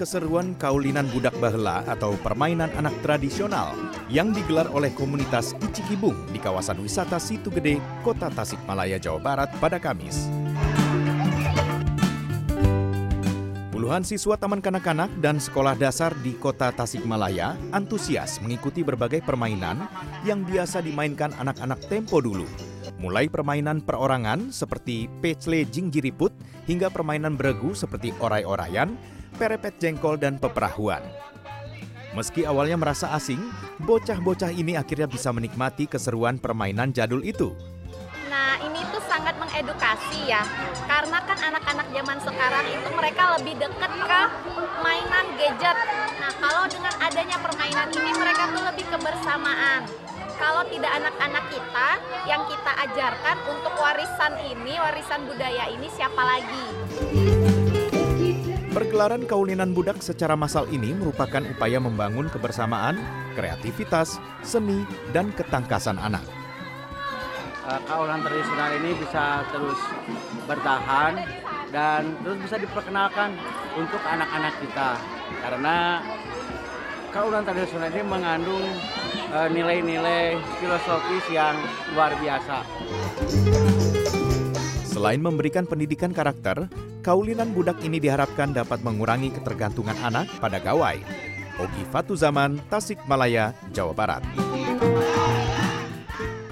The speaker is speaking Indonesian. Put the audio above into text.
keseruan kaulinan budak bahela atau permainan anak tradisional yang digelar oleh komunitas Icikibung di kawasan wisata Situ Gede, Kota Tasikmalaya, Jawa Barat pada Kamis. Puluhan siswa taman kanak-kanak dan sekolah dasar di kota Tasikmalaya antusias mengikuti berbagai permainan yang biasa dimainkan anak-anak tempo dulu. Mulai permainan perorangan seperti pecle jinggiriput hingga permainan beregu seperti orai-orayan, perepet jengkol, dan peperahuan. Meski awalnya merasa asing, bocah-bocah ini akhirnya bisa menikmati keseruan permainan jadul itu. Nah, ini tuh sangat mengedukasi ya. Karena kan anak-anak zaman sekarang itu mereka lebih dekat ke mainan gadget. Nah, kalau dengan adanya permainan ini mereka tuh lebih kebersamaan. Kalau tidak anak-anak kita yang kita ajarkan untuk warisan ini, warisan budaya ini siapa lagi? Pergelaran kaulinan budak secara massal ini merupakan upaya membangun kebersamaan, kreativitas, seni, dan ketangkasan anak. Eh, kaulan tradisional ini bisa terus bertahan dan terus bisa diperkenalkan untuk anak-anak kita karena kaulan tradisional ini mengandung eh, nilai-nilai filosofis yang luar biasa. Selain memberikan pendidikan karakter, kaulinan budak ini diharapkan dapat mengurangi ketergantungan anak pada gawai. Ogi Fatuzaman, Tasikmalaya, Jawa Barat.